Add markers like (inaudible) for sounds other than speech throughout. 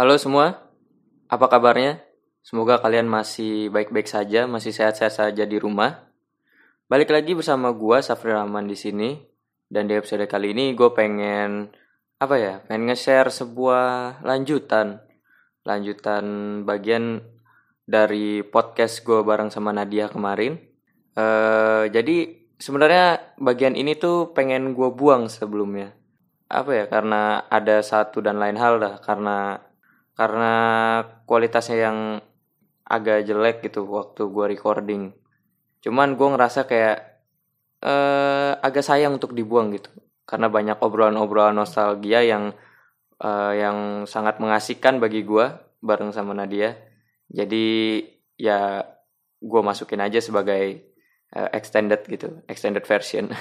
Halo semua, apa kabarnya? Semoga kalian masih baik-baik saja, masih sehat-sehat saja di rumah. Balik lagi bersama gua Safri Rahman di sini dan di episode kali ini gue pengen apa ya? Pengen nge-share sebuah lanjutan, lanjutan bagian dari podcast gue bareng sama Nadia kemarin. Eh jadi sebenarnya bagian ini tuh pengen gue buang sebelumnya. Apa ya? Karena ada satu dan lain hal dah. Karena karena kualitasnya yang agak jelek gitu waktu gue recording. Cuman gue ngerasa kayak eh agak sayang untuk dibuang gitu. Karena banyak obrolan-obrolan nostalgia yang eh, yang sangat mengasihkan bagi gue bareng sama Nadia. Jadi ya gue masukin aja sebagai eh, extended gitu, extended version.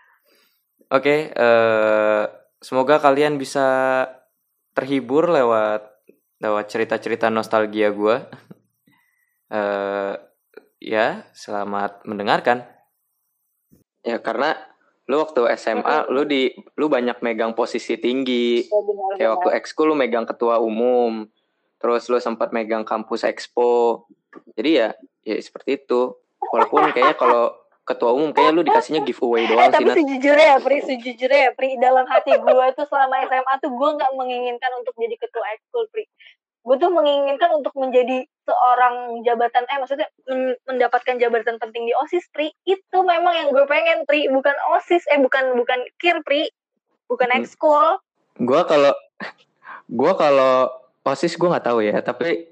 (laughs) Oke, eh, semoga kalian bisa terhibur lewat lewat cerita-cerita nostalgia gue. (laughs) eh ya, selamat mendengarkan. Ya karena lu waktu SMA lu di lu banyak megang posisi tinggi. Ya, benar, Kayak waktu benar. ekskul lu megang ketua umum. Terus lu sempat megang kampus expo. Jadi ya ya seperti itu. Walaupun kayaknya kalau ketua umum kayaknya lu dikasihnya giveaway Eh, doang sih tapi sejujurnya ya Pri, sejujurnya ya Pri, dalam hati gue tuh selama SMA tuh gue nggak menginginkan untuk jadi ketua ekskul Pri. Gue tuh menginginkan untuk menjadi seorang jabatan, eh maksudnya men- mendapatkan jabatan penting di OSIS Pri. Itu memang yang gue pengen Pri, bukan OSIS, eh bukan bukan KIR Pri, bukan Hmm. ekskul. Gua kalau gua kalau OSIS gua nggak tahu ya, tapi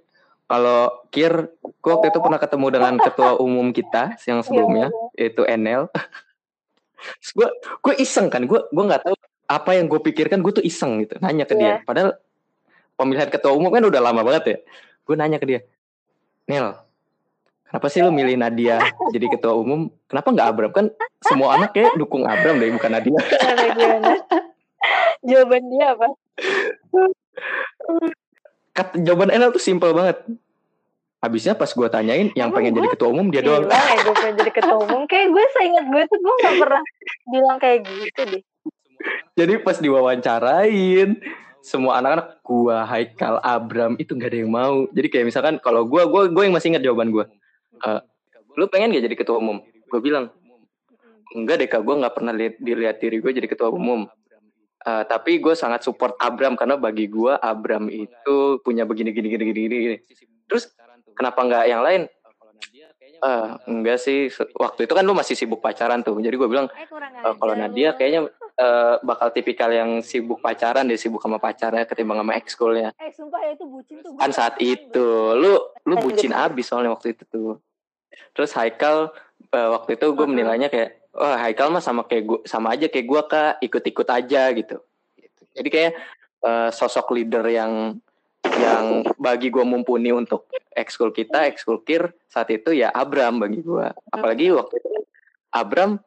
kalau KIR gua waktu itu pernah ketemu dengan ketua umum kita yang sebelumnya yaitu Enel. Gua gua iseng kan, gua gua nggak tahu apa yang gue pikirkan, gue tuh iseng gitu, nanya ke dia. Iya. Padahal pemilihan ketua umum kan udah lama banget ya. Gue nanya ke dia, Nel, kenapa sih lu milih Nadia jadi (laughs) ketua umum? Kenapa nggak Abram? Kan semua anak kayak dukung Abram deh, bukan Nadia. Jawaban dia apa? (laughs) Kata jawaban Enel tuh simpel banget. Habisnya pas gue tanyain yang Emang pengen jadi ketua umum dia doang. Gila ya gue pengen jadi ketua umum. Kayak gue seingat gue tuh gue gak pernah bilang kayak gitu deh. Jadi pas diwawancarain semua anak-anak gua Haikal Abram itu nggak ada yang mau. Jadi kayak misalkan kalau gua gua gua yang masih ingat jawaban gua. Eh, lu pengen gak jadi ketua umum? Gue bilang enggak deh kak gue nggak pernah lihat dilihat diri gue jadi ketua umum. Eh, tapi gue sangat support Abram karena bagi gue Abram itu punya begini gini gini gini gini. Terus kenapa nggak yang lain? Eh, enggak sih. Waktu itu kan lu masih sibuk pacaran tuh. Jadi gue bilang Eh, kalau Nadia kayaknya eh, bakal tipikal yang sibuk pacaran deh, sibuk sama pacarnya ketimbang sama ekskulnya. Eh sumpah ya itu bucin tuh. Kan saat itu lu lu bucin bener. abis soalnya waktu itu tuh. Terus Haikal eh, waktu itu gue menilainya kayak, oh Haikal mah sama kayak gua, sama aja kayak gue kak, ikut-ikut aja gitu. Gitu. Jadi kayak eh, sosok leader yang yang bagi gue mumpuni untuk ekskul kita, ekskul kir saat itu ya Abram bagi gue. Apalagi waktu itu Abram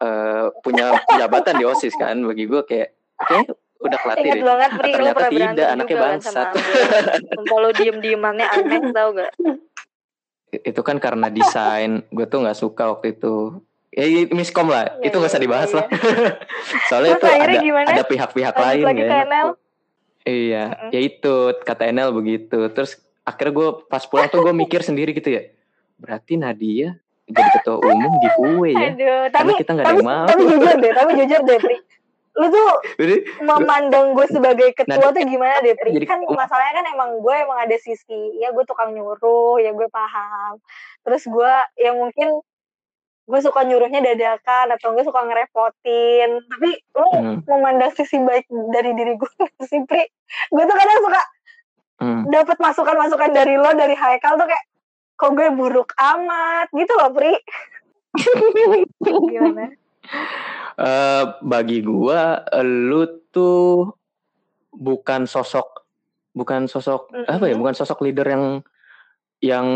eh, punya jabatan di OSIS kan bagi gue kayak oke udah kelatih deh. banget lu Ternyata tidak, anaknya kan bangsat. Sumpah lu diem-diemannya aneh tau gak? (laughs) Itu kan karena desain (laughs) gue tuh nggak suka waktu itu. Ya miskom lah, Iya, itu nggak usah iya, dibahas iya. lah. (laughs) Soalnya Terus itu ada gimana? ada pihak-pihak lain lagi ya. Iya, Mm-mm. ya itu kata Enel begitu. Terus akhirnya gue pas pulang tuh gue mikir sendiri gitu ya. Berarti Nadia jadi ketua umum giveaway ya. Aduh, Karena tapi kita nggak ada yang mau. tapi jujur deh, tapi jujur deh Pri. Lu tuh Jadi memandang gue sebagai ketua Nah, tuh gimana deh Pri? jadi Kan masalahnya kan emang gue emang ada sisi, ya gue tukang nyuruh, ya gue paham. Terus gue yang mungkin gue suka nyuruhnya dadakan atau gue suka ngerepotin. Tapi lu Hmm, memandang sisi baik dari diri gue (laughs) sih Pri. Gue tuh kadang suka hmm. dapat masukan-masukan dari lo dari Haikal tuh kayak kok gue buruk amat gitu loh Pri. (laughs) Gimana? Eh, bagi gua lu tuh bukan sosok bukan sosok Mm-mm. apa ya bukan sosok leader yang yang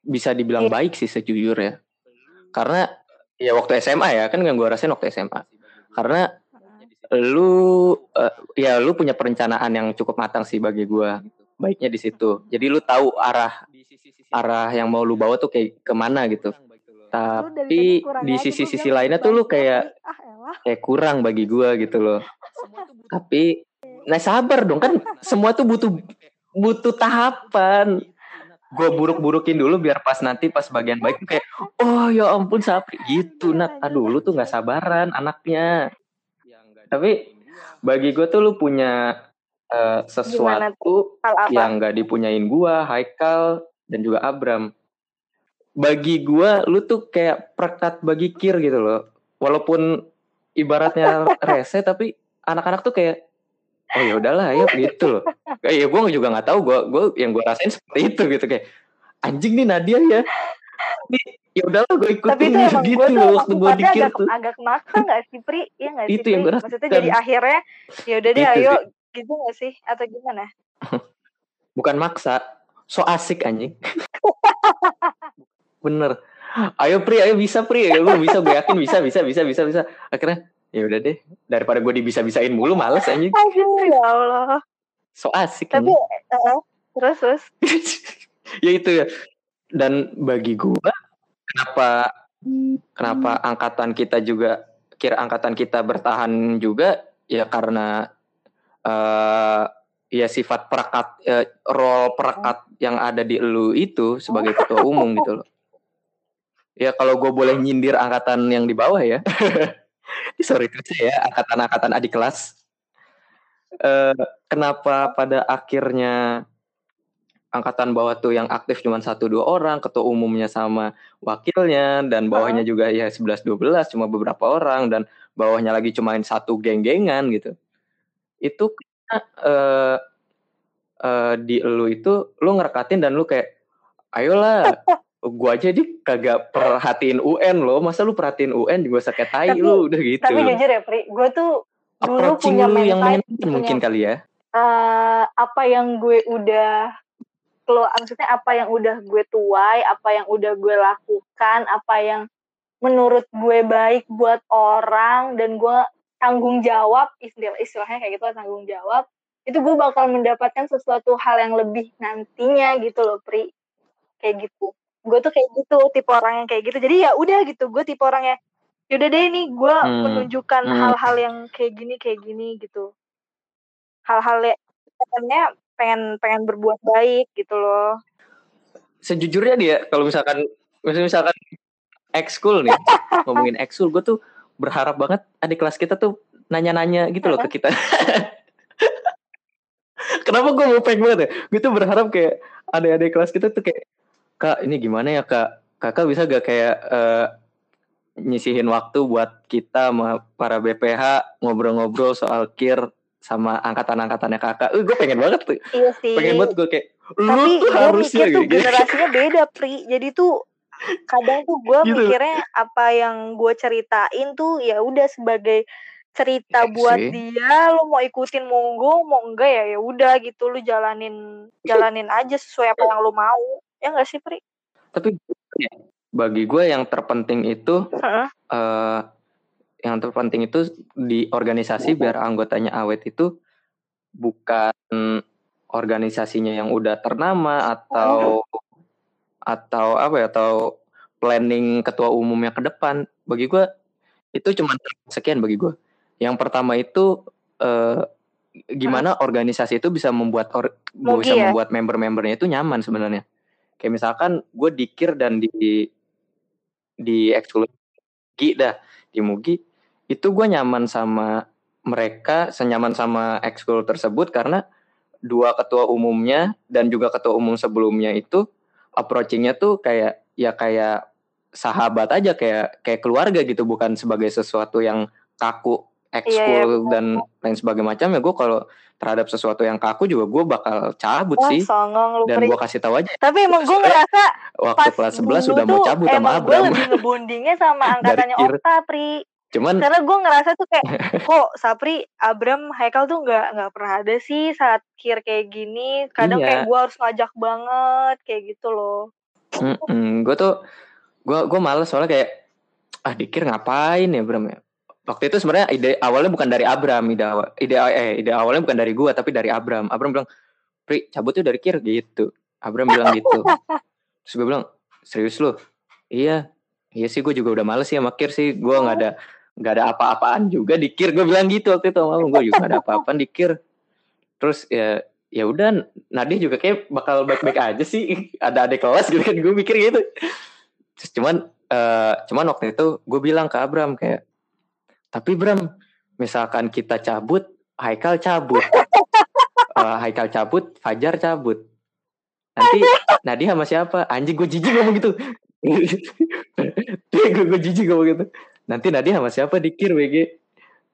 bisa dibilang Iya. baik sih sejujurnya karena ya waktu SMA ya kan yang gua rasain waktu SMA karena lu eh, ya lu punya perencanaan yang cukup matang sih bagi gua baiknya di situ jadi lu tahu arah arah yang mau lu bawa tuh kayak ke mana gitu tapi di aja, sisi gua sisi bilang lainnya tuh lu kayak ah kayak kurang bagi gua gitu loh. Tapi nah sabar dong kan semua tuh butuh butuh tahapan. Gue buruk-burukin dulu biar pas nanti pas bagian baik kayak oh ya ampun Sapri. Gitu nat. Aduh lu tuh nggak sabaran anaknya. Tapi bagi gue tuh lu punya uh, sesuatu yang nggak dipunyain gue Haikal dan juga Abram bagi gue lu tuh kayak perkat bagi kir gitu loh walaupun ibaratnya rese tapi anak-anak tuh kayak oh ya udahlah ya gitu loh kayak ya gue juga nggak tahu gue gue yang gue rasain seperti itu gitu kayak anjing nih Nadia ya nih ya udahlah gue ikutin Tapi itu emang gitu gue loh waktu gue dikir agak, tuh agak maksa gak sih Pri? Iya gak sih Itu yang Pri? gue Maksudnya rasakan. jadi akhirnya ya udah deh ayo gitu gak sih? Atau gimana? (laughs) bukan maksa so asik anjing (laughs) bener. Ayo Pri ayo bisa Pri. Lu bisa gue yakin bisa bisa bisa bisa bisa. Akhirnya ya udah deh. Daripada gue dibisa bisain mulu males anjing. Aduh ya Allah. so asik Tapi uh, terus terus. (laughs) ya itu ya. Dan bagi gua kenapa kenapa angkatan kita juga kira angkatan kita bertahan juga ya karena eh ya sifat perekat eh, role perekat yang ada di elu itu sebagai ketua umum gitu loh ya kalau gue boleh nyindir angkatan yang di bawah ya. (laughs) Sorry itu ya angkatan-angkatan adik kelas. Eh kenapa pada akhirnya angkatan bawah tuh yang aktif cuma satu dua orang, ketua umumnya sama wakilnya dan bawahnya juga ya 11 12 cuma beberapa orang dan bawahnya lagi cuma satu geng-gengan gitu. Itu karena, eh eh, di lu itu lu ngerekatin dan lu kayak ayolah (laughs) gua aja di kagak perhatiin UN lo, masa lu perhatiin UN juga sakit tai Tapi- lu udah gitu. Tapi jujur ya Pri, gue tuh dulu Approaching punya lu yang menyenangkan mungkin kali ya. eh apa yang gue udah kalau maksudnya apa yang udah gue tuai, apa yang udah gue lakukan, apa yang menurut gue baik buat orang dan gue tanggung jawab istilah istilahnya kayak gitu tanggung jawab itu gue bakal mendapatkan sesuatu hal yang lebih nantinya gitu loh Pri kayak gitu gue tuh kayak gitu tipe orang yang kayak gitu. Jadi ya udah gitu gue tipe orang yang yaudah deh nih gue Hmm, menunjukkan hmm. hal-hal yang kayak gini kayak gini gitu. Hal-hal yang sebenarnya pengen pengen berbuat baik gitu loh. Sejujurnya dia kalau misalkan misalkan, misalkan ekskul nih (laughs) ngomongin ekskul gue tuh berharap banget adik kelas kita tuh nanya-nanya gitu loh ke kita. (laughs) Kenapa gue mau pengen banget ya? Gue tuh berharap kayak adik-adik kelas kita tuh kayak kak ini gimana ya kak kakak bisa gak kayak eh, nyisihin waktu buat kita para BPH ngobrol-ngobrol soal kir sama angkatan-angkatannya kakak. Uh, gue pengen banget tuh. iya sih Pengen banget gue kayak lu tapi tuh gue harusnya mikir tuh gitu. generasinya beda pri jadi tuh kadang tuh gue Gitu. mikirnya apa yang gue ceritain tuh ya udah sebagai cerita Iya buat sih. dia lu mau ikutin monggo mau enggak ya ya udah gitu lu jalanin jalanin aja sesuai apa yang lu mau ya enggak sih pri? Tapi bagi gue yang terpenting itu Heeh. eh yang terpenting itu di organisasi biar anggotanya awet itu bukan organisasinya yang udah ternama atau atau apa ya atau planning ketua umumnya ke depan. Bagi gue itu cuma sekian bagi gue. Yang pertama itu eh, gimana organisasi itu bisa membuat or, Mugi bisa ya? membuat member-membernya itu nyaman sebenarnya kayak misalkan gue dikir dan di di ekskul dah. Di Mugi itu gue nyaman sama mereka senyaman sama ekskul tersebut karena dua ketua umumnya dan juga ketua umum sebelumnya itu approachingnya tuh kayak ya kayak sahabat aja kayak kayak keluarga gitu bukan sebagai sesuatu yang kaku ekskul Iya, dan lain sebagainya macam ya gue kalau terhadap sesuatu yang kaku juga gue bakal cabut wah sih. songong lu dan gue kasih tahu aja. Tapi emang gue ngerasa waktu pas kelas 11 dulu sudah mau cabut sama emang gue Abram. lebih ngebondingnya sama (laughs) angkatannya. Okta pri. Cuman karena gue ngerasa tuh kayak (laughs) kok Sapri Abram Haikal tuh nggak nggak pernah ada sih saat kir kayak gini. Kadang Iya. kayak gue harus ngajak banget kayak gitu loh. Gue tuh gue gue males soalnya kayak ah dikir ngapain ya Bram ya waktu itu sebenarnya ide awalnya bukan dari Abram ide awal ide eh ide awalnya bukan dari gue tapi dari Abram. Abram bilang Pri cabut tuh dari kir gitu. Abram bilang gitu. Terus gue bilang serius lu? Iya. Iya sih gue juga udah males sih sama kir sih. Gue nggak ada nggak ada apa-apaan juga di kir gue bilang gitu waktu itu sama gue juga nggak ada apa-apaan di kir. Terus ya ya udah Nadia juga kayak bakal baik-baik aja sih. (laughs) Ada adik kelas gitu kan gue mikir gitu. Terus cuman uh, cuman waktu itu gue bilang ke Abram kayak tapi Bram misalkan kita cabut Haikal cabut. Uh, (laughs) Haikal cabut Fajar cabut. Nanti Nadia sama siapa? Anjing gue jijik ngomong gitu. (laughs) Gue gue jijik ngomong gitu. Nanti Nadia sama siapa dikir WG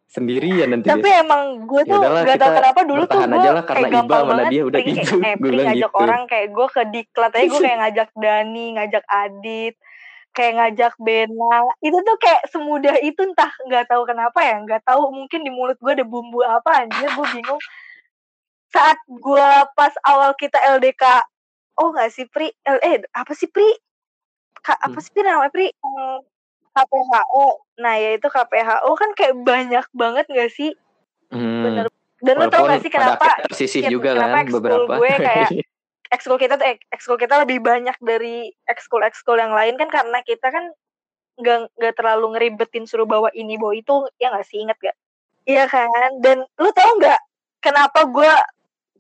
sendirian nanti tapi dia. emang gue tuh Yaudahlah, gak tau kenapa dulu tuh gue aja lah, karena kayak gampang Iba banget. Dia udah gitu. kayak Gue ngajak gitu. orang kayak gue ke diklat aja gue kayak ngajak Dani ngajak Adit kayak ngajak Bena itu tuh kayak semudah itu entah nggak tahu kenapa ya nggak tahu mungkin di mulut gue ada bumbu apa anjir gue bingung. Saat gue pas awal kita LDK oh nggak sih Pri? L eh apa sih Pri? Ka, apa Hmm. sih Pri namanya Pri? Hmm, KPHO nah ya itu KPHO kan kayak banyak banget nggak sih? Hmm. bener. Dan lo tau Walaupun gak sih kenapa tersisih Kit, juga kenapa kan beberapa. gue kayak (laughs) ekskul kita tuh ek- ekskul kita lebih banyak dari ekskul ekskul yang lain kan karena kita kan nggak nggak terlalu ngeribetin suruh bawa ini bawa itu ya nggak sih inget gak iya kan? Dan lu tau nggak kenapa gue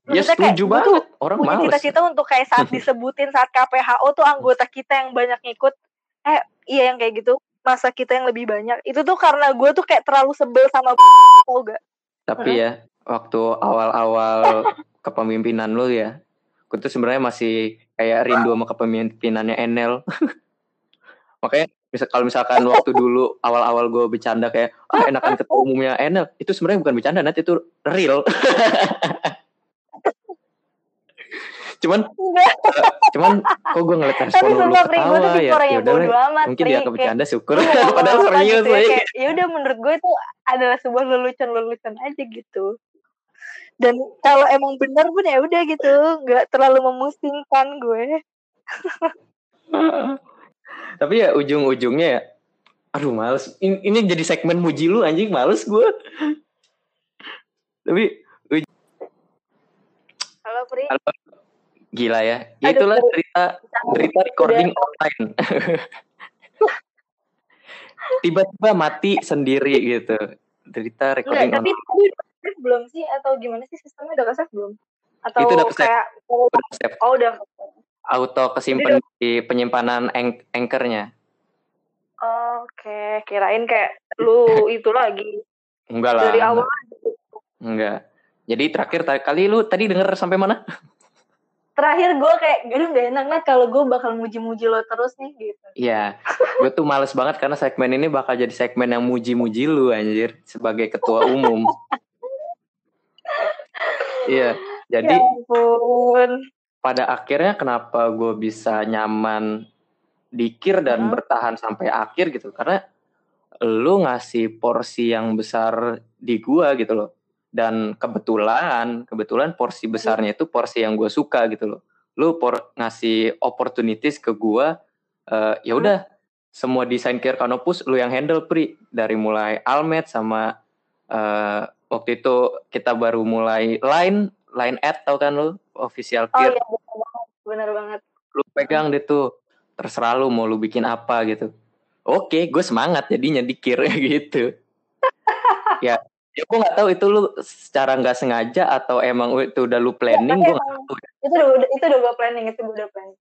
ya maksudnya kayak setuju gue tuh banget. Orang males. cita-cita untuk kayak saat (laughs) disebutin saat KPHO tuh anggota kita yang banyak ngikut eh iya yang kayak gitu masa kita yang lebih banyak. Itu tuh karena gue tuh kayak terlalu sebel sama (laughs) tau gak Tapi ya waktu awal-awal (laughs) kepemimpinan lu ya, gue tuh sebenarnya masih kayak rindu sama kepemimpinannya Enel. (laughs) Makanya misal kalau misalkan waktu dulu awal-awal gue bercanda kayak ah enakan ketua umumnya Enel, itu sebenarnya bukan bercanda, nanti itu real. (laughs) cuman enggak. cuman kok gue ngeliat tapi respon lu ketawa ya? ya udah mungkin dia Kayak, bercanda syukur. (laughs) padahal serius gitu ya kayak ya udah menurut gue itu adalah sebuah lelucon-lelucon aja gitu dan kalau emang benar pun ya udah gitu nggak terlalu memusingkan gue (laughs) Tapi ya ujung-ujungnya ya, aduh males. Ini, ini jadi segmen muji lu anjing, males gue. Tapi Halo Pri Halo. gila ya. Ya Aduh, itulah Pri. cerita cerita recording online. (laughs) Tiba-tiba mati sendiri gitu. Cerita Enggak, recording tapi online. udah save belum sih atau gimana sih sistemnya udah ke-save belum? Atau Itu udah kayak oh, Udah save. oh udah Auto kesimpan di penyimpanan ank- anchornya. Oke, kirain kayak lu (laughs) itu lagi Enggak lah. dari awal Enggak. Jadi terakhir kali lu tadi denger sampai mana? (laughs) terakhir gue kayak gak gak enak nah kalau gue bakal muji-muji lo terus nih gitu. Iya, gue tuh males banget karena segmen ini bakal jadi segmen yang muji-muji lu anjir sebagai ketua umum. (laughs) Iya, jadi ya ampun. pada akhirnya kenapa gue bisa nyaman dikir dan Hmm. bertahan sampai akhir gitu? Karena lu ngasih porsi yang besar di gua gitu loh. Dan kebetulan kebetulan porsi besarnya itu porsi yang gue suka gitu loh. Lu por ngasih opportunities ke gua eh, ya udah semua desain Kier Canopus lu yang handle pri. Dari mulai Almet sama eh, waktu itu kita baru mulai line line ad tau kan lu official Oh Kier iya bener banget, bener banget. lu pegang deh tuh terserah lu mau lu bikin apa gitu oke gue semangat jadinya dikir (laughs) gitu ya ya gue nggak tahu itu lu secara nggak sengaja atau emang itu udah lu planning tapi gue nggak tahu ya. Itu udah itu udah gue planning, itu udah planning.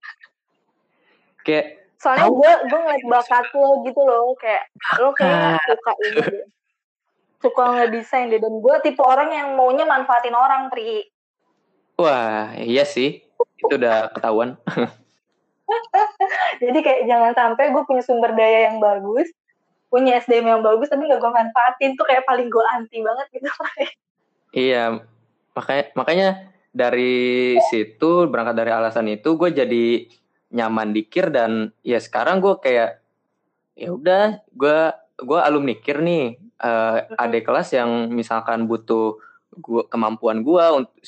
kayak Soalnya gue gue ngeliat bakat lo gitu loh, kayak lo kayak (laughs) suka ini deh. Suka ngedesain deh dan gue tipe orang yang maunya manfaatin orang, Pri. wah iya sih itu udah ketahuan (laughs) Jadi kayak jangan sampai gue punya sumber daya yang bagus, punya SDM yang bagus tapi gak gue manfaatin tuh kayak paling gue anti banget gitu. iya makanya makanya dari situ berangkat dari alasan itu gue jadi nyaman dikir dan ya sekarang gue kayak ya udah gue gue alumni kir nih eh, adik kelas yang misalkan butuh gua kemampuan untuk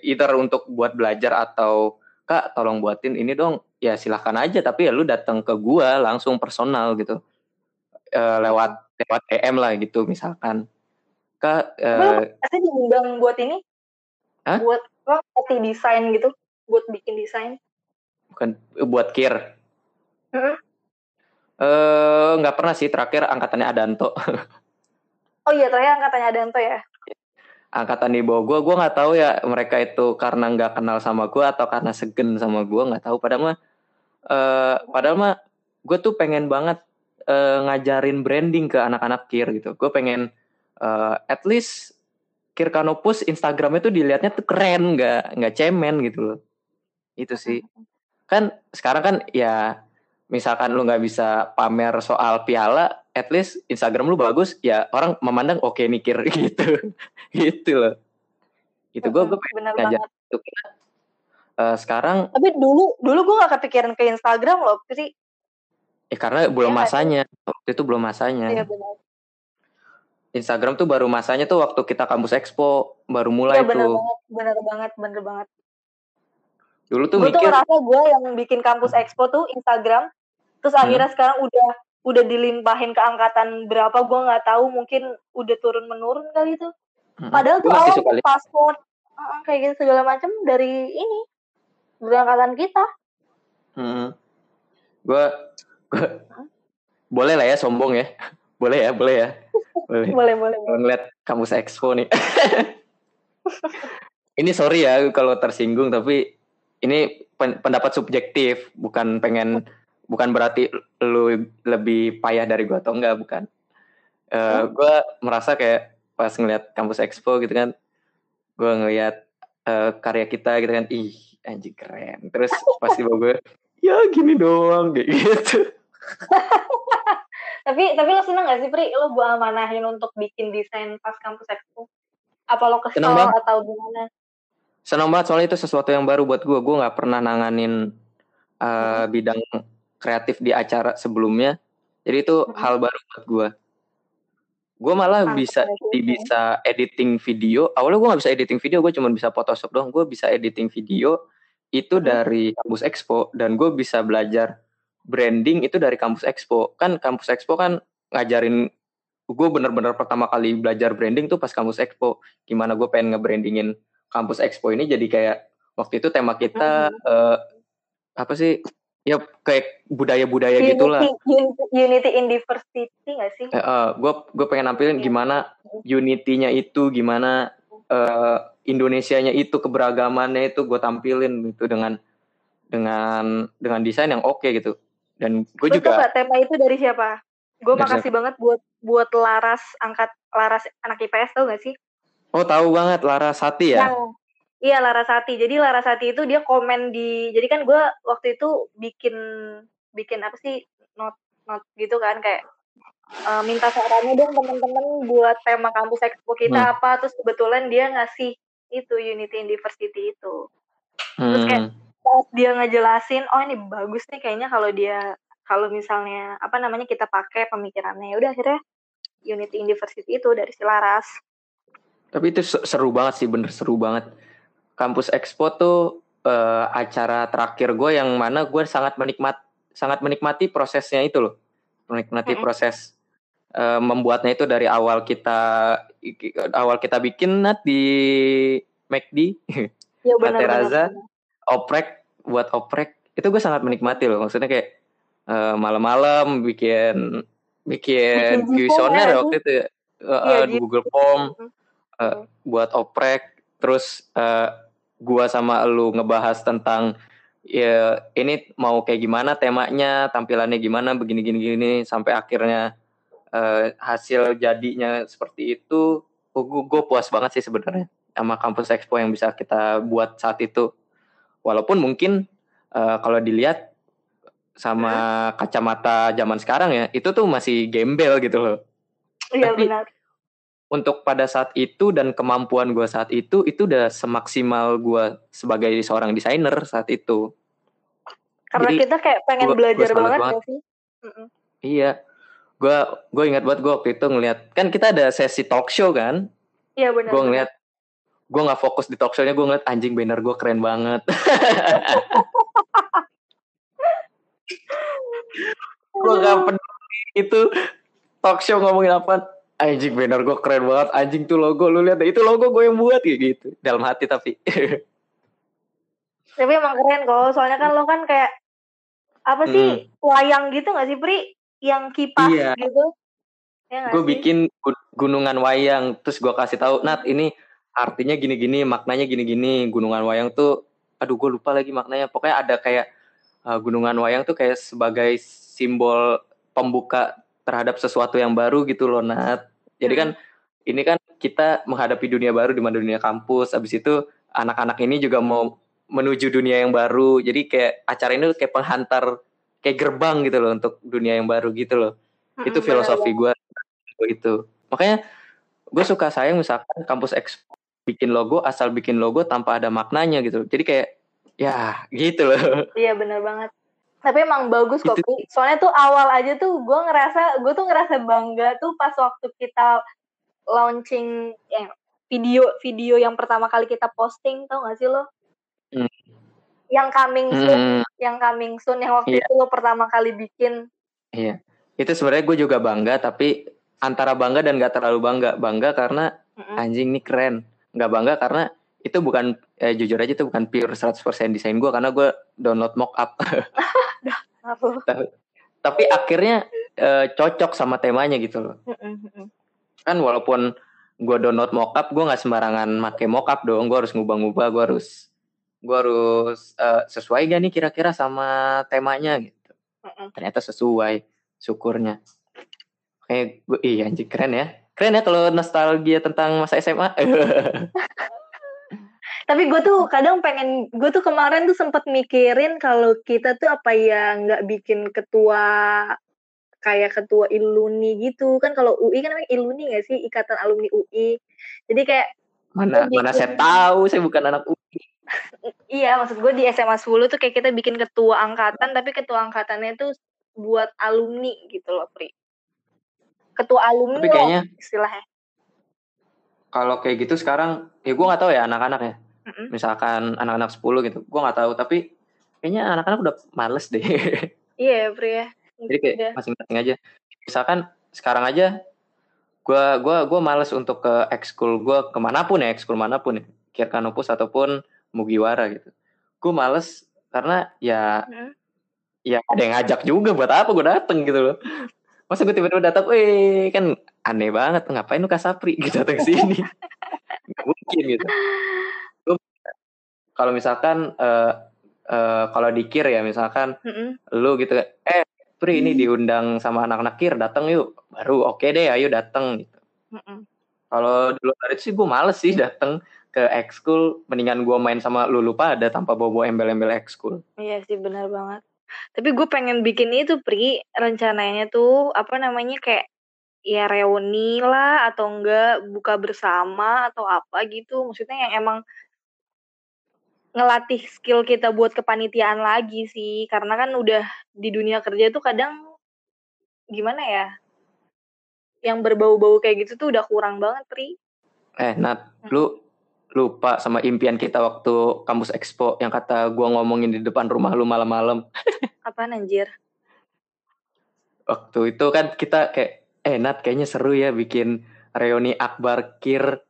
either untuk buat belajar atau kak tolong buatin ini dong ya silahkan aja tapi ya lu datang ke gua langsung personal gitu Eh, lewat lewat DM lah gitu misalkan kak eh, Pasti diundang buat ini? Hah? Buat lo ngerti desain gitu, buat bikin desain. bukan buat kir. Eh nggak pernah sih terakhir angkatannya Adanto. (laughs) Oh iya, terakhir angkatannya Danto ya. angkatan di bawah gue gue nggak tahu ya mereka itu karena nggak kenal sama gue atau karena segen sama gue nggak tahu. Padahal mah uh, padahal mah gue tuh pengen banget uh, ngajarin branding ke anak-anak kir gitu. Gue pengen uh, at least kir kanopus Instagramnya tuh dilihatnya tuh keren nggak nggak cemen gitu loh. Itu sih. Kan sekarang kan ya misalkan lu nggak bisa pamer soal piala at least Instagram lu bagus ya orang memandang oke okay, mikir (laughs) gitu. Gitu loh. Itu gue gue pengen ngajak itu uh, sekarang tapi dulu dulu gue gak kepikiran ke Instagram loh sih eh karena belum ya, masanya. Waktu itu belum masanya. Iya benar Instagram tuh baru masanya tuh waktu kita kampus expo baru mulai ya, bener tuh. banget, bener banget bener banget. Dulu tuh gue mikir tuh ngerasa gue yang bikin kampus expo tuh Instagram terus hmm. akhirnya sekarang udah udah dilimpahin ke angkatan berapa gue nggak tahu mungkin udah turun menurun kali itu. Padahal tuh awal paspor uh, kayak gitu segala macam dari ini dari angkatan kita. Hmm. gue gue boleh lah ya sombong ya. (laughs) Boleh ya boleh ya. Boleh. (laughs) Boleh boleh, ngeliat kampus expo nih. (laughs) Ini sorry ya kalau tersinggung tapi ini pendapat subjektif bukan pengen bukan berarti lu lebih payah dari gue atau enggak bukan. Uh, hmm. gue merasa kayak pas ngeliat kampus expo gitu kan gue ngeliat uh, karya kita gitu kan ih anjing keren. Terus pasti gue (laughs) ya gini doang kayak gitu. (laughs) Tapi tapi lo seneng gak sih Pri? Lo gue amanahin untuk bikin desain pas kampus expo? Apa lo kesel atau gimana? Seneng banget soalnya itu sesuatu yang baru buat gue gue nggak pernah nanganin uh, hmm. bidang kreatif di acara sebelumnya. Jadi itu hmm. hal baru buat gue. Gue malah bisa di, bisa editing video. Awalnya gue gak bisa editing video, gue cuma bisa Photoshop doang. Gue bisa editing video itu hmm. dari kampus Expo dan gue bisa belajar branding itu dari kampus Expo. Kan kampus Expo kan ngajarin gue bener-bener pertama kali belajar branding tuh pas kampus Expo. Gimana gue pengen nge-brandingin kampus Expo ini jadi kayak waktu itu tema kita hmm. uh, apa sih ya kayak budaya-budaya gitulah. Unity, unity in diversity gak sih? Uh, gue gue pengen nampilin gimana unity-nya itu, gimana uh, Indonesianya itu keberagamannya itu gue tampilin gitu dengan dengan dengan desain yang oke okay gitu. Dan gue juga. Gak, tema itu dari siapa? Gue makasih siapa? banget buat buat Laras angkat Laras anak IPS tau gak sih? Oh tahu banget Laras Sati ya. Yang, Iya Larasati. Jadi Larasati itu dia komen di jadi kan gue waktu itu bikin bikin apa sih not not gitu kan kayak uh, minta sarannya dong temen-temen buat tema kampus expo kita hmm. apa terus kebetulan dia ngasih itu Unity in Diversity itu. Terus kayak hmm. pas dia ngejelasin oh ini bagus nih kayaknya kalau dia kalau misalnya apa namanya kita pakai pemikirannya ya udah akhirnya Unity in Diversity itu dari si Laras. Tapi itu seru banget sih bener seru banget Kampus Expo tuh uh, acara terakhir gue yang mana gue sangat menikmat sangat menikmati prosesnya itu loh. Menikmati proses uh, membuatnya itu dari awal kita awal kita bikin nat di McD ya, benar, oprek buat oprek itu gue sangat menikmati loh. Maksudnya kayak uh, malam-malam bikin bikin kuesioner waktu itu uh, ya, di Google Form uh, buat oprek terus uh, gua sama lu ngebahas tentang ya ini mau kayak gimana temanya tampilannya gimana begini gini gini sampai akhirnya uh, hasil jadinya seperti itu. Oh, gue puas banget sih sebenarnya sama kampus expo yang bisa kita buat saat itu. Walaupun mungkin uh, kalau dilihat sama kacamata zaman sekarang ya itu tuh masih gembel gitu loh. Iya Tapi, benar untuk pada saat itu dan kemampuan gue saat itu itu udah semaksimal gue sebagai seorang desainer saat itu. Karena Jadi, kita kayak pengen gua, belajar gua banget, banget. sih. Iya, gue gue ingat banget gue waktu itu ngeliat kan kita ada sesi talk show kan. Iya benar. Gue ngeliat gue nggak fokus di talk show-nya gue ngeliat anjing banner gue keren banget. (laughs) gue gak peduli itu talk show ngomongin apa anjing banner gue keren banget. Anjing tuh logo lu lihat itu logo gue yang buat kayak gitu. Dalam hati tapi. (laughs) Tapi emang keren kok soalnya kan lo kan kayak apa sih hmm. wayang gitu gak sih Pri? Yang kipas iya. gitu. Ya gue bikin gunungan wayang. Terus gue kasih tahu Nat ini artinya gini-gini, maknanya gini-gini. Gunungan Wayang tuh, aduh gue lupa lagi maknanya. Pokoknya ada kayak uh, Gunungan Wayang tuh kayak sebagai simbol pembuka terhadap sesuatu yang baru gitu loh Nat. Jadi kan ini kan kita menghadapi dunia baru di mana dunia kampus. Abis itu anak-anak ini juga mau menuju dunia yang baru. Jadi kayak acara ini kayak penghantar, kayak gerbang gitu loh untuk dunia yang baru gitu loh. Mm-mm, itu benar filosofi gue itu. Makanya gue suka sayang misalkan kampus X bikin logo asal bikin logo tanpa ada maknanya gitu. Jadi kayak ya gitu loh. Iya bener banget. Tapi emang bagus kok, Itu-. Soalnya tuh awal aja tuh gue ngerasa, gue tuh ngerasa bangga tuh pas waktu kita launching yang video video yang pertama kali kita posting, tau gak sih lo? Hmm. Yang coming soon, Hmm, yang coming soon yang waktu Iya. itu lo pertama kali bikin. iya. Itu sebenarnya gue juga bangga tapi antara bangga dan gak terlalu bangga. Bangga karena Mm-mm. anjing nih keren. Gak bangga karena itu bukan eh, jujur aja itu bukan pure 100% desain gue karena gue download mockup. (laughs) Apa? (laughs) tapi akhirnya eh, cocok sama temanya gitu loh. Kan walaupun gue download mockup gue nggak sembarangan make mockup dong gue harus ngubah-ngubah gue harus gue harus eh, sesuai gak nih kira-kira sama temanya gitu Mm-mm. ternyata sesuai syukurnya kayak gue iya anjing keren ya keren ya kalau nostalgia tentang masa SMA (laughs) Tapi gue tuh kadang pengen, gue tuh kemarin tuh sempet mikirin kalau kita tuh apa ya nggak bikin ketua kayak ketua iluni gitu. Kan kalau UI kan namanya iluni gak sih? Ikatan alumni UI jadi kayak mana Gue mana bikin- saya tahu saya bukan anak UI (laughs) iya maksud gue di SMA 10 tuh kayak kita bikin ketua angkatan tapi ketua angkatannya tuh buat alumni gitu loh Pri. Ketua alumni tapi loh kayaknya istilahnya. kalau kayak gitu sekarang ya gue nggak tahu ya anak-anak ya Mm-mm. misalkan anak-anak 10 gitu. Gue nggak tahu tapi kayaknya anak-anak udah males deh. (laughs) Iya Pri ya. Jadi kayak Udah. masing-masing aja. Misalkan sekarang aja gua gua gua males untuk ke ekskul gua ke mana pun ya ekskul mana pun ya. Kirkanopus ataupun Mugiwara gitu. Gua males karena ya Mm. ya ada yang ngajak juga buat apa gua dateng gitu loh. Masa gue tiba-tiba datang, weh kan aneh banget ngapain lu kasapri (laughs) gitu datang sini. (laughs) Mungkin gitu kalau misalkan eh eh, kalau dikir ya misalkan Mm-mm. lu gitu eh Pri ini diundang sama anak-anak kir datang yuk baru oke deh ayo datang gitu Mm-mm. kalau dulu dari itu sih gue males sih datang ke ekskul mendingan gue main sama lulu pada tanpa bawa embel-embel ekskul Iya sih benar banget. Tapi gue pengen bikin itu Pri rencananya tuh apa namanya kayak ya reuni lah atau enggak buka bersama atau apa gitu. Maksudnya yang emang ngelatih skill kita buat kepanitiaan lagi sih. Karena kan udah di dunia kerja tuh kadang gimana ya? Yang berbau-bau kayak gitu tuh udah kurang banget Pri. eh Nat lu lupa sama impian kita waktu kampus expo yang kata gua ngomongin di depan rumah lu malam-malam (laughs) Apaan anjir? waktu itu kan kita kayak eh Nat kayaknya seru ya bikin reuni akbar kir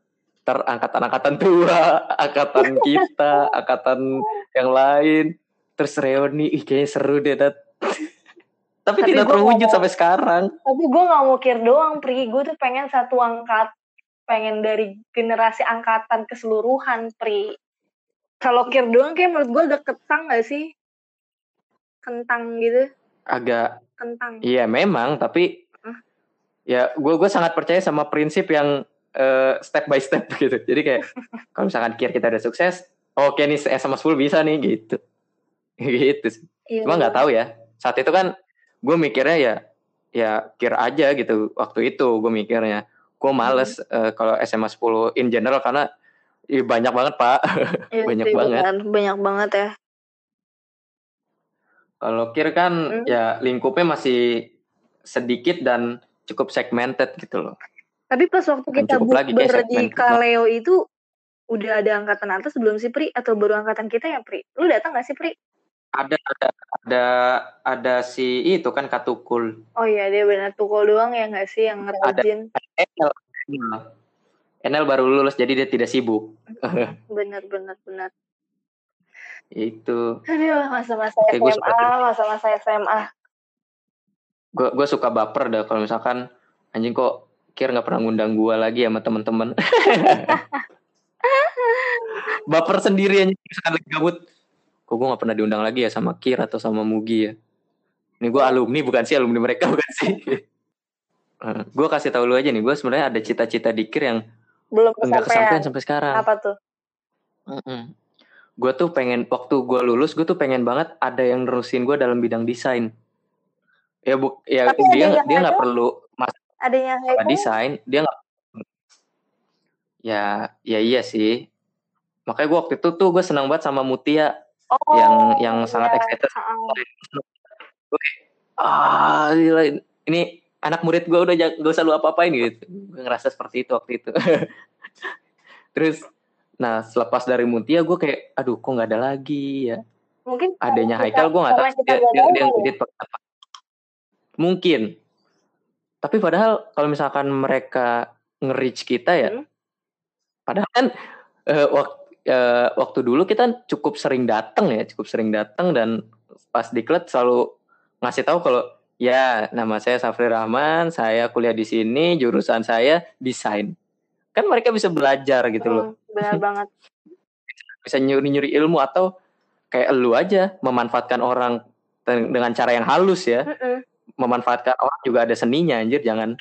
terangkatan-angkatan tua, angkatan kita, angkatan yang lain, terus reuni, ih kayaknya seru deh Nat. (laughs) Tapi, Tapi tidak terwujud sampai sekarang. Tapi gue gak mau kir doang, Pri. Gue tuh pengen satu angkat, pengen dari generasi angkatan keseluruhan, Pri. Kalau kir doang kayak menurut gue udah ketang gak sih? Kentang gitu, Agak, kentang. iya memang, tapi Hah? ya gue gue sangat percaya sama prinsip yang eh, step by step (laughs) gitu. Jadi kayak kalau misalkan kir kita udah sukses, oke nih SMA 10 bisa nih gitu. (laughs) gitu sih. Iya, Cuma nggak tahu ya. Saat itu kan gue mikirnya ya ya kir aja gitu. Waktu itu gue mikirnya. Gue males eh, kalau SMA 10 in general karena ih, banyak banget pak. Iya (laughs) banyak sih, banget. benar. Banyak banget ya. Kalau kir kan Hmm. ya lingkupnya masih sedikit dan cukup segmented gitu loh. Tapi pas waktu kita bukber di Kaleo itu, udah ada angkatan atas belum sih, Pri? Atau baru angkatan kita ya, Pri? Lu datang gak sih, Pri? Ada ada ada ada si itu kan Katukul. Oh iya, dia benar tukul doang ya gak sih yang rajin? Enel. Enel baru lulus jadi dia tidak sibuk. Bener, bener, bener. Itu Aduh, masa-masa SMA, masa-masa SMA. gue gue suka baper dah kalau misalkan anjing kok kir nggak pernah ngundang gue lagi sama temen-temen. (laughs) Baper sendiri aja misalkan lagi gabut. Kok gue gak pernah diundang lagi ya sama Kir atau sama Mugi ya? Ini gue alumni bukan sih alumni mereka (laughs) bukan sih. Uh, gue kasih tahu lu aja nih gue sebenarnya ada cita-cita di Kir yang belum nggak kesampaian. sampai sekarang. Apa tuh? Mm-mm. gue tuh pengen waktu gue lulus gue tuh pengen banget ada yang nerusin gue dalam bidang desain. Ya bu ya Tapi dia dia nggak perlu adanya apa Haikal desain? Dia nggak ya ya iya sih. Makanya gue waktu itu tuh gue senang banget sama Mutia oh, yang yang sangat iya. excited. Heeh. ah gila, ini anak murid gue udah gak usah lu apa-apain gitu. Gue ngerasa seperti itu waktu itu. (laughs) Terus nah selepas dari Mutia gue kayak aduh kok nggak ada lagi ya? Mungkin adanya Haikal gue nggak tahu dia, dia, dia pakai apa. Mungkin tapi padahal kalau misalkan mereka nge-reach kita ya Hmm. padahal kan eh, waktu waktu dulu kita cukup sering datang ya cukup sering datang dan pas diklat selalu ngasih tahu kalau ya nama saya Safri Rahman saya kuliah di sini jurusan saya desain kan mereka bisa belajar gitu loh Hmm, benar (laughs) banget bisa nyuri-nyuri ilmu atau kayak lu aja memanfaatkan orang dengan cara yang halus ya Mm-mm. Memanfaatkan orang juga ada seninya anjir. Jangan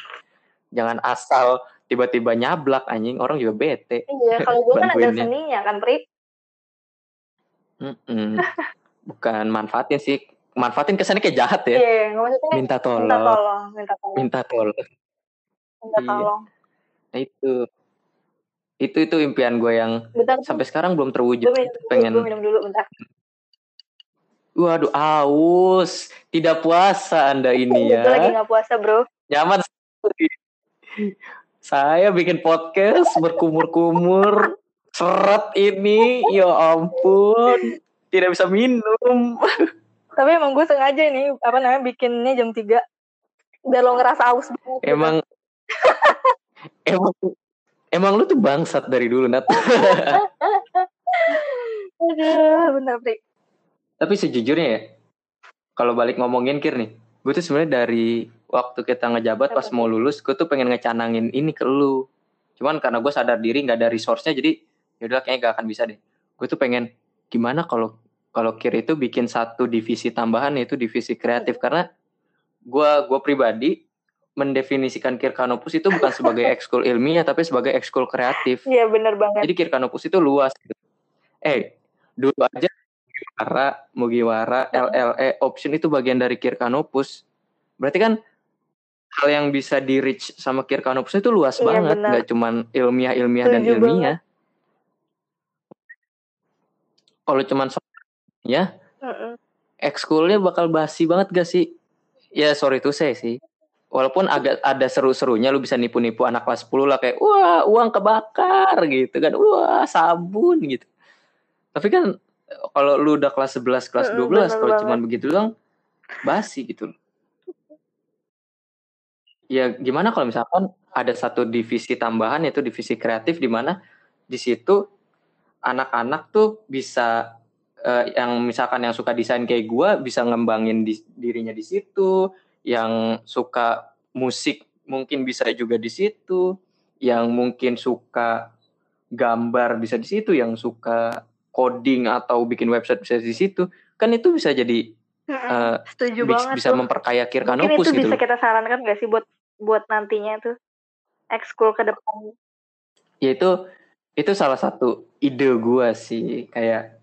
jangan asal tiba-tiba nyablak anjing. Orang juga bete. Iya kalau gue kan ada seninya kan Pri Mm-mm. bukan manfaatin sih. Manfaatin kesannya kayak jahat ya. Iya nggak maksudnya minta minta tolong. tolong minta tolong. Minta tolong. Minta Iya. tolong. Nah itu. Itu itu impian gue yang bentar sampai sekarang belum terwujud. Gue minum, pengen gue minum dulu bentar waduh aus. Tidak puasa anda ini gue lagi ya nggak puasa bro. Nyaman sekali. saya bikin podcast berkumur-kumur. Seret ini. Ya ampun. Tidak bisa minum. Tapi emang gue sengaja nih apa namanya bikinnya jam 3 biar lo ngerasa aus banget gitu. emang (laughs) emang emang lu tuh bangsat dari dulu Nat. (laughs) Aduh bener Pri tapi sejujurnya ya kalau balik ngomongin kir nih gue tuh sebenarnya dari waktu kita ngejabat pas mau lulus gue tuh pengen ngecanangin ini ke lu. Cuman karena gue sadar diri nggak ada resource-nya jadi yaudah kayaknya gak akan bisa deh. Gue tuh pengen gimana kalau kalau kir itu bikin satu divisi tambahan yaitu divisi kreatif. Karena gue gue pribadi mendefinisikan Kirkanopus itu bukan sebagai (laughs) ekskul ilmiah tapi sebagai ekskul kreatif. Iya bener banget. Jadi Kirkanopus itu luas gitu. Eh, dulu aja Mugiwara, Mugiwara, LLE, option itu bagian dari Kirkanopus. Berarti kan hal yang bisa di reach sama Kirkanopus itu luas Iya, banget, benar. nggak cuman ilmiah-ilmiah dan ilmiah. Kalau cuman ya, Mm-mm. ekskulnya bakal basi banget gak sih? Ya sorry tuh saya sih. Walaupun agak ada seru-serunya lu bisa nipu-nipu anak kelas 10 lah kayak wah uang kebakar gitu kan. Wah sabun gitu. Tapi kan kalau lu udah kelas 11, kelas Mm-mm, 12 bener kalau cuman begitu doang basi gitu. Ya gimana kalau misalkan ada satu divisi tambahan yaitu divisi kreatif di mana di situ anak-anak tuh bisa eh, yang misalkan yang suka desain kayak gua bisa ngembangin di- dirinya di situ, yang suka musik mungkin bisa juga di situ, yang mungkin suka gambar bisa di situ, yang suka coding atau bikin website bisa di situ. Kan itu bisa jadi eh, setuju bis- banget bisa tuh memperkaya Kirkanopus itu gitu. bisa kita sarankan gak sih buat buat nantinya tuh ekskul ke depan Ya itu itu salah satu ide gua sih kayak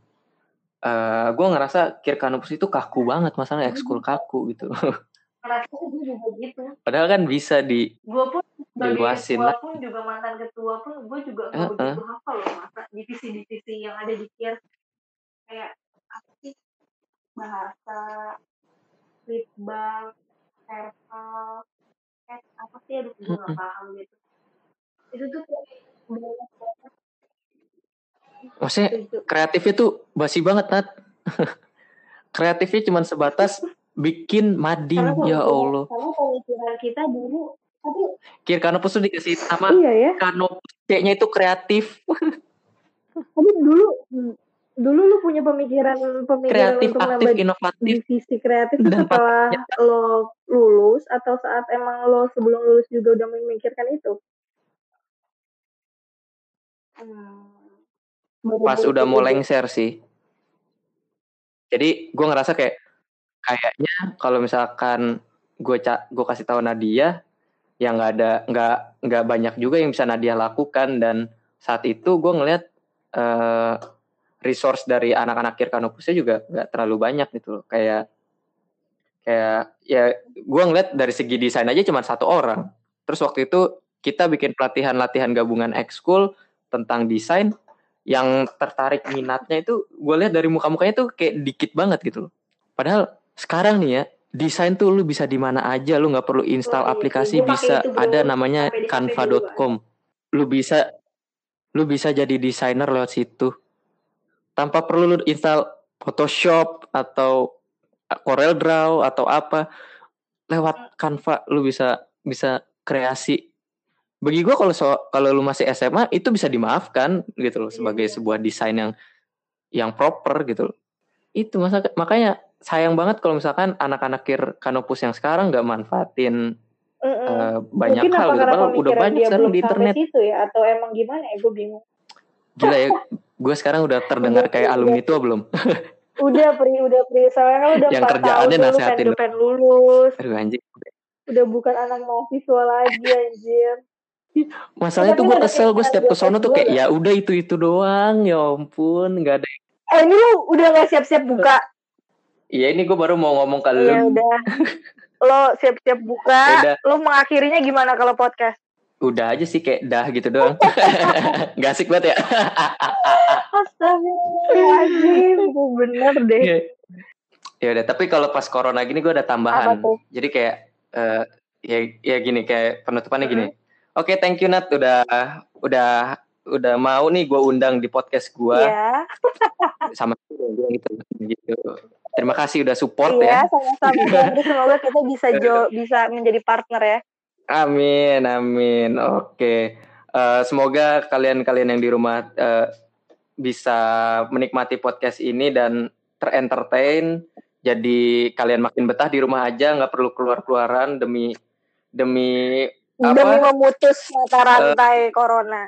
eh gua ngerasa Kirkanopus itu kaku banget masalah ekskul kaku gitu. (laughs) rasanya gue juga gitu. Padahal kan bisa di gue pun sebagai Diluasin ketua lah. pun juga mantan ketua pun gue juga nggak Heeh. begitu hafal loh masa divisi-divisi yang ada di KIR kayak apa sih? Bahasa litbang serval eh, apa sih? Aduh gue nggak paham gitu. Itu tuh kayak maksudnya kreatifnya tuh basi banget Nat. (laughs) kreatifnya cuma sebatas (laughs) bikin mading karena ya Allah. karena pemikiran kita dulu tapi Kirkanopus tuh dikasih nama iya ya Kanopus C-nya itu kreatif, (laughs) tapi dulu dulu lu punya pemikiran pemikiran kreatif, untuk aktif, inovatif. divisi kreatif tuh Dan setelah lo lulus atau saat emang lo sebelum lulus juga udah memikirkan itu? Hmm. pas udah mau lengser sih. Jadi gue ngerasa kayak kayaknya kalau misalkan gue gue kasih tahu Nadia yang nggak ada nggak nggak banyak juga yang bisa Nadia lakukan. Dan saat itu gue ngeliat uh, resource dari anak-anak Kirkanopusnya juga nggak terlalu banyak gitu loh. Kayak kayak ya gue ngeliat dari segi desain aja cuma satu orang. Terus waktu itu kita bikin pelatihan latihan gabungan ekskul tentang desain yang tertarik minatnya itu gue lihat dari muka-mukanya tuh kayak dikit banget gitu loh. Padahal sekarang nih ya desain tuh lu bisa di mana aja lu nggak perlu install oh, aplikasi bisa ada namanya canva.com lu bisa lu bisa jadi desainer lewat situ. Tanpa perlu lu install Photoshop atau Corel Draw atau apa lewat Canva lu bisa bisa kreasi. Bagi gue kalau so, kalau lu masih SMA itu bisa dimaafkan gitu loh sebagai iya. sebuah desain yang yang proper gitu loh. itu masa makanya sayang banget kalau misalkan anak-anak kir kanopus yang sekarang nggak manfaatin mm -mm. Uh, banyak Mungkin hal gitu. padahal udah banyak sekarang di internet. itu ya atau emang gimana ya? Gue bingung. Gila ya gue sekarang udah terdengar kayak alumni tua belum? (laughs) Udah pri udah pri. Soalnya kan udah yang kerjaannya tahun nasehatin dulu pengen lulus. Aduh anjing. Udah bukan anak mahasiswa lagi anjir. Masalahnya tuh gue kesel gue setiap kesono tuh kayak ya udah itu itu doang ya ampun nggak ada eh ini lu udah gak siap-siap buka Iya ini gue baru mau ngomong ke lu. Ya udah. (laughs) Lo siap-siap buka. Udah. Lo mengakhirinya gimana kalau podcast? Udah aja sih kayak dah gitu doang. (laughs) Gak asik banget ya. (laughs) Astagfirullahaladzim. bener deh. Iya. Ya udah, tapi kalau pas corona gini gue ada tambahan. Jadi kayak uh, ya ya gini kayak penutupannya gini. Mm -hmm. Oke, okay, thank you Nat udah udah udah mau nih gue undang di podcast gue. Iya. Sama gitu gitu. Terima kasih udah support iya, ya. sama-sama. (laughs) semoga kita bisa jo bisa menjadi partner ya. Amin, amin. Oke. Uh, semoga kalian-kalian yang di rumah uh, bisa menikmati podcast ini dan terentertain. Jadi kalian makin betah di rumah aja, nggak perlu keluar-keluaran demi demi apa? Demi memutus mata rantai uh, corona.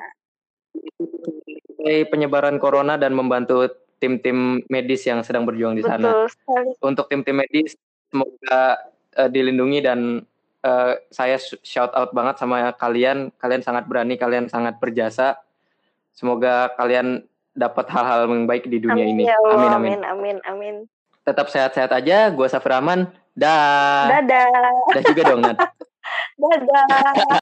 Penyebaran corona dan membantu tim-tim medis yang sedang berjuang di sana. Untuk tim-tim medis semoga uh, dilindungi dan uh, saya shout out banget sama kalian. Kalian sangat berani, kalian sangat berjasa. Semoga kalian dapat hal-hal yang baik di dunia amin, ini. Ya Allah, amin, amin, amin, amin. Tetap sehat-sehat aja. Gue Safir Rahman. Dah. Dadah. Dah juga dong, Nat. (laughs) Dadah.